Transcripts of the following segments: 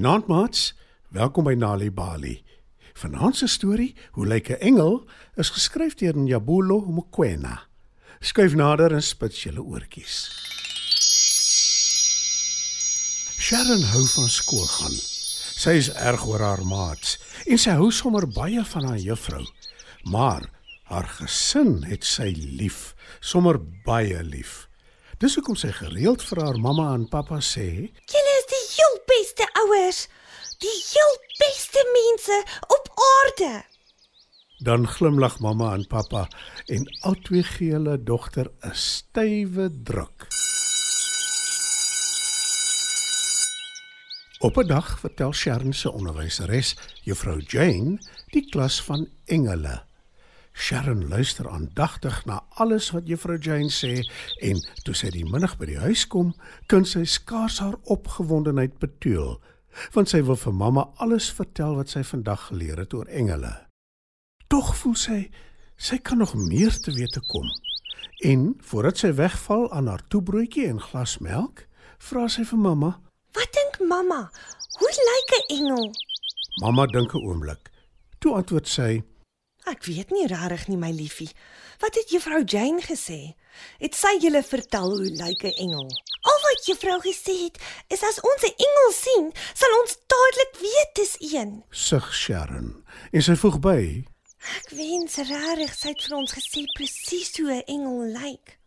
Goeienaand maats. Welkom by Nali Bali. Vanaand se storie, Hoe lyk 'n engel, is geskryf deur Njabulo Mokoena. Skuif nader en spits julle oortjies. Sharon hou van skool gaan. Sy is erg oor haar maats en sy hou sommer baie van haar juffrou. Maar haar gesin het sy lief, sommer baie lief. Dis hoekom sy gereeld vir haar mamma en pappa sê, Julle die heel beste ouers. Die heel beste mense op aarde. Dan glimlag mamma en pappa en albei gee hulle dogter 'n stywe druk. Op 'n dag vertel Sharon se onderwyseres, Juffrou Jane, die klas van engele. Sharon luister aandagtig na alles wat Juffrou Jane sê en toe sy die middag by die huis kom, kan sy skaars haar opgewondenheid betuil, want sy wil vir mamma alles vertel wat sy vandag geleer het oor engele. Tog voel sy sy kan nog meer te wete kom. En voordat sy wegval aan haar toebroodjie en glas melk, vra sy vir mamma. Wat dink mamma? Hoe lyk 'n engel? Mamma dink 'n oomblik. Toe antwoord sy: Ek weet nie regtig nie, my liefie. Wat het juffrou Jane gesê? Het sy julle vertel hoe lyk 'n engel? Al wat juffrou gesê het, is as ons 'n engel sien, sal ons dadelik weet dis een. "Sug Sharon." En sy voeg by: Ek wens regtig sy het vir ons gesê presies hoe 'n engel lyk.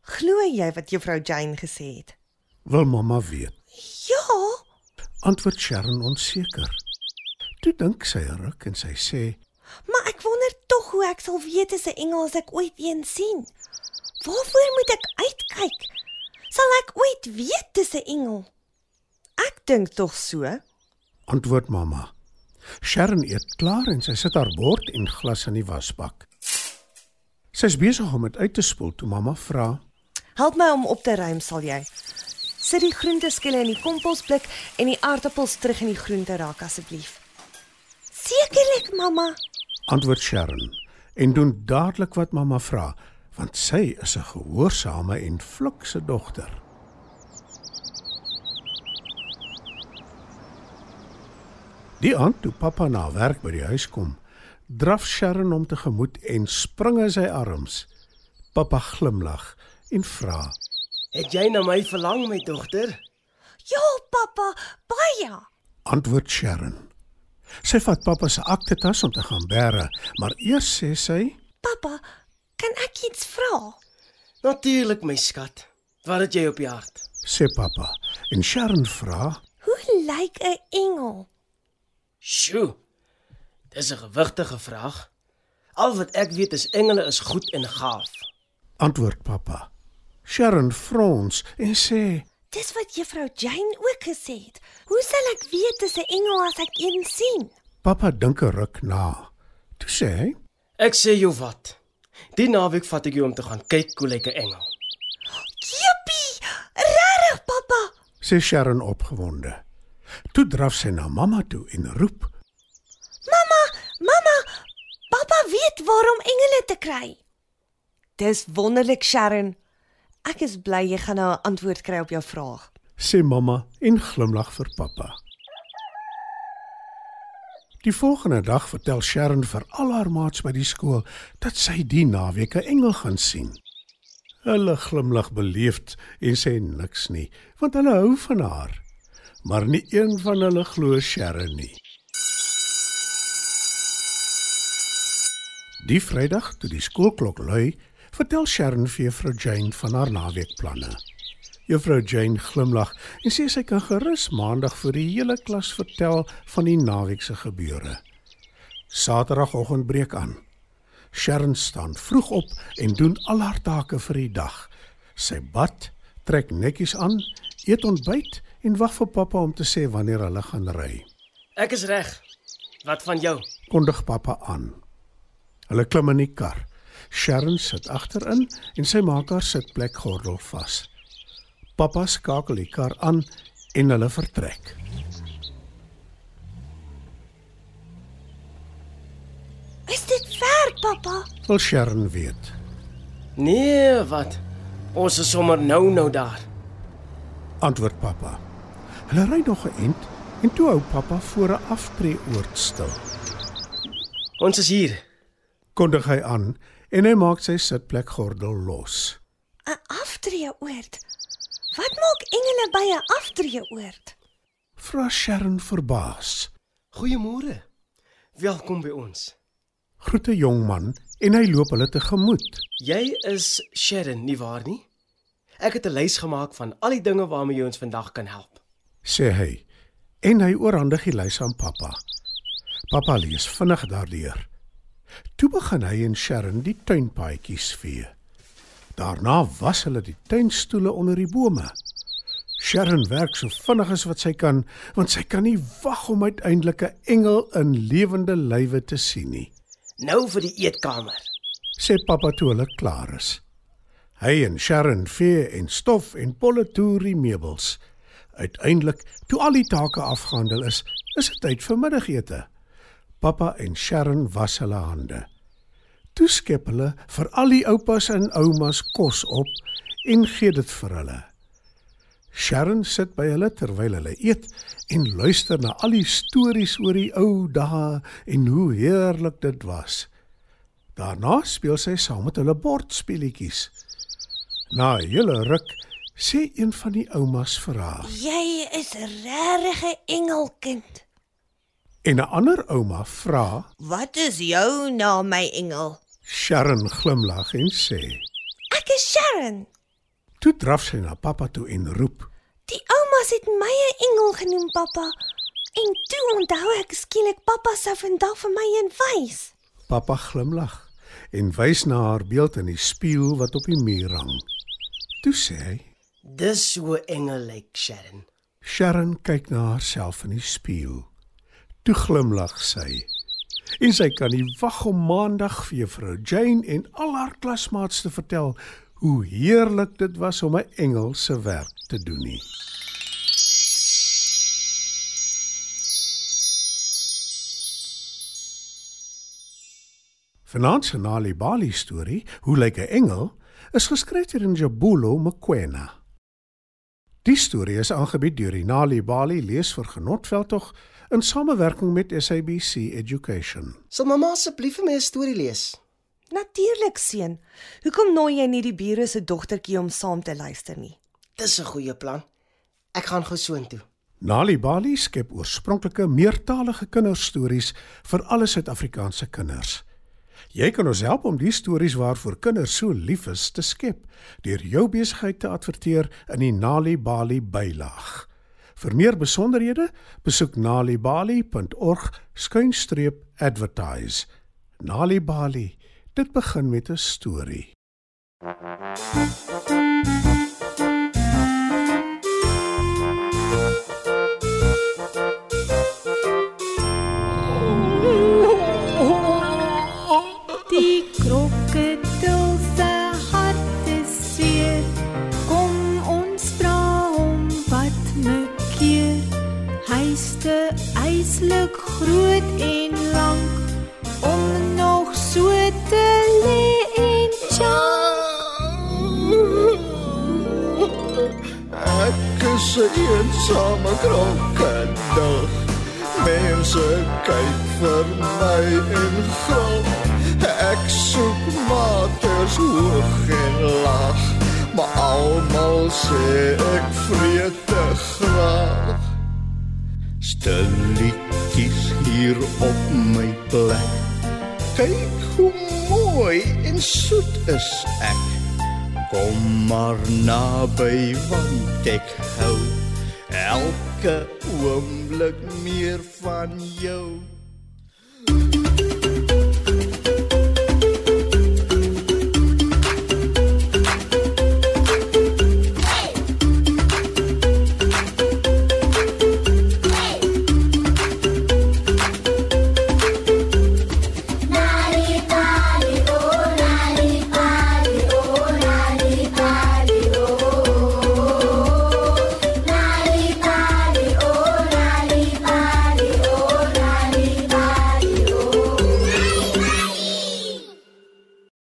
Glo jy wat juffrou Jane gesê het? "Wil mamma weet?" Ja, Antwoord Sharon onseker. Toe dink sy ruk en sy sê: maar ek wonder tog hoe ek sal weet as 'n engel as ek ooit een sien. Waarvoor moet ek uitkyk? Sal ek ooit weet dis 'n engel? Ek dink tog so. Antwoord mamma. Sharon eet klaar en sy sit haar bord en glas in die wasbak. Sy's besig om dit uit te spoel toe mamma vra: Help my om op te ruim, sal jy? Sit die groenteskille in die komposblik en die aardappels terug in die groenterak asseblief. Sekerlik, mamma. Antwoord Sharon en doen dadelik wat mamma vra, want sy is 'n gehoorsame en flikse dogter. Die aand toe pappa na werk by die huis kom, draf Sharon hom tegemoet en spring in sy arms. Pappa glimlag en vra: Het jy na my verlang, my dogter? Ja, pappa, baie. Antwoord Sharon. Sy vat pappa se aktetas om te gaan bære, maar eers sê sy: Pappa, kan ek iets vra? Natuurlik, my skat. Wat het jy op die hart? sê pappa. En Sharon vra: Hoe lyk 'n engel? Sjoe. Dis 'n gewigtige vraag. Al wat ek weet is engele is goed en gaaf. Antwoord pappa. Sharon frons en sê: Dis wat juffrou Jane ook gesê het. Hoe sal ek weet dis 'n engel as ek een sien? Pappa dink 'n ruk na. Toe sê hy: Ek sê jou wat. Die naweek vat ek jou om te gaan kyk hoe lyk 'n engel. Jippie! Regtig, pappa? sê Sharon opgewonde. Toe draf sy na mamma toe en roep: Mamma, mamma, pappa weet waarom engele te kry. Dis wonderlik, Sharon. Ek is bly jy gaan nou 'n antwoord kry op jou vraag. sê mamma en glimlag vir pappa. Die volgende dag vertel Sharon vir al haar maats by die skool dat sy die naweek 'n engel gaan sien. Hulle glimlag beleefd en sê niks nie, want hulle hou van haar. Maar nie een van hulle glo Sharon nie. Die Vrydag toe die skoolklok lui, vertel Sharon vir Juffrou Jane van haar naweekplanne. Juffrou Jane glimlag en sê sy kan gerus maandag vir die hele klas vertel van die naweek se gebeure. Saterdagoggend breek aan. Sharon staan vroeg op en doen al haar take vir die dag. Sy bad, trek netjies aan, eet ontbyt en wag vir pappa om te sê wanneer hulle gaan ry. Ek is reg. Wat van jou? Kondig pappa aan. Hulle klim in die kar. Sharon sit agterin en sy maak haar sitplekgordel vas. Pappa skakel die kar aan en hulle vertrek. Is dit ver, pappa? Wil Sharon weet. Nee, wat? Ons is sommer nou nou daar. Antwoord pappa. Hulle ry nog 'n ent En toe hou pappa voor 'n aftreeoord stil. Ons is hier. Kondig hy aan en hy maak sy sitplek gordel los. 'n Aftreeoord. Wat maak engele by 'n aftreeoord? Vra Sharon verbaas. Goeiemôre. Welkom by ons. Groet 'n jong man en hy loop hulle tegemoet. Jy is Sharon, nie waar nie? Ek het 'n lys gemaak van al die dinge waarmee jy ons vandag kan help. sê hy en hy oorhandig die lys aan pappa. Pappa lees vinnig daardeur. Toe begin hy en Sharon die tuinpaadjies vee. Daarna was hulle die tuinstoele onder die bome. Sharon werk so vinnig as wat sy kan, want sy kan nie wag om uiteindelik 'n engel in lewende lywe te sien nie, Nou vir die eetkamer. sê pappa toe hulle klaar is. Hy en Sharon vee en stof en polletoer die meubels. Uiteindelik, toe al die take afgehandel is, is dit tyd vir middagete. Pappa en Sharon was hulle hande. Toe skep hulle vir al die oupas en oumas kos op en gee dit vir hulle. Sharon sit by hulle terwyl hulle eet en luister na al die stories oor die ou dae en hoe heerlik dit was. Daarna speel sy saam met hulle bordspeletjies. Na 'n hele ruk sê een van die oumas vir haar Jy is regtig 'n engelkind. En 'n ander ouma vra, Wat is jou naam, my engel? Sharon glimlag en sê: Ek is Sharon. "Toe draf sy na pappa toe en roep: Die oumas het my 'n engel genoem, pappa. En toe onthou ek skielik pappa sou vandag vir my een wys. Pappa glimlag en wys na haar beeld in die spieël wat op die muur hang. Toe sê hy: Dis hoe 'n engel lyk, Sharon. Sharon kyk na haarself in die spieël. Toe glimlag sy. En sy kan nie wag om maandag vir juffrou Jane en al haar klasmaats te vertel hoe heerlik dit was om 'n engel se werk te doen nie. Vanaand se Nali Bali storie, Hoe lyk 'n engel, is geskryf deur Njabulo Mqwena. Die storie is aangebied deur die Nali Bali leesvergenotveldtog in samewerking met SABC Education. Sal mamma asseblief vir my 'n storie lees? Natuurlik, seun. Hoekom nooi jy nie die bure se dogtertjie om saam te luister nie? Dis 'n goeie plan. Ek gaan gou soontoe. Nali Bali skep oorspronklike meertalige kinderstories vir alle Suid-Afrikaanse kinders. Jy kan ons help om die stories waarvoor kinders so lief is te skep deur jou besigheid te adverteer in die Nali Bali bylaag. Vir meer besonderhede, besoek nalibali.org/advertise. Nali Bali, dit begin met 'n storie. Eensame krokodil. Mense kyk vir my en gril. Ek soek maters hoog en laag, maar almal sê ek vreet te graag. Stilletjies hier op my plek. Kyk hoe mooi en soet is ek. Kom maar naby want ek hou elke oomblik meer van jou.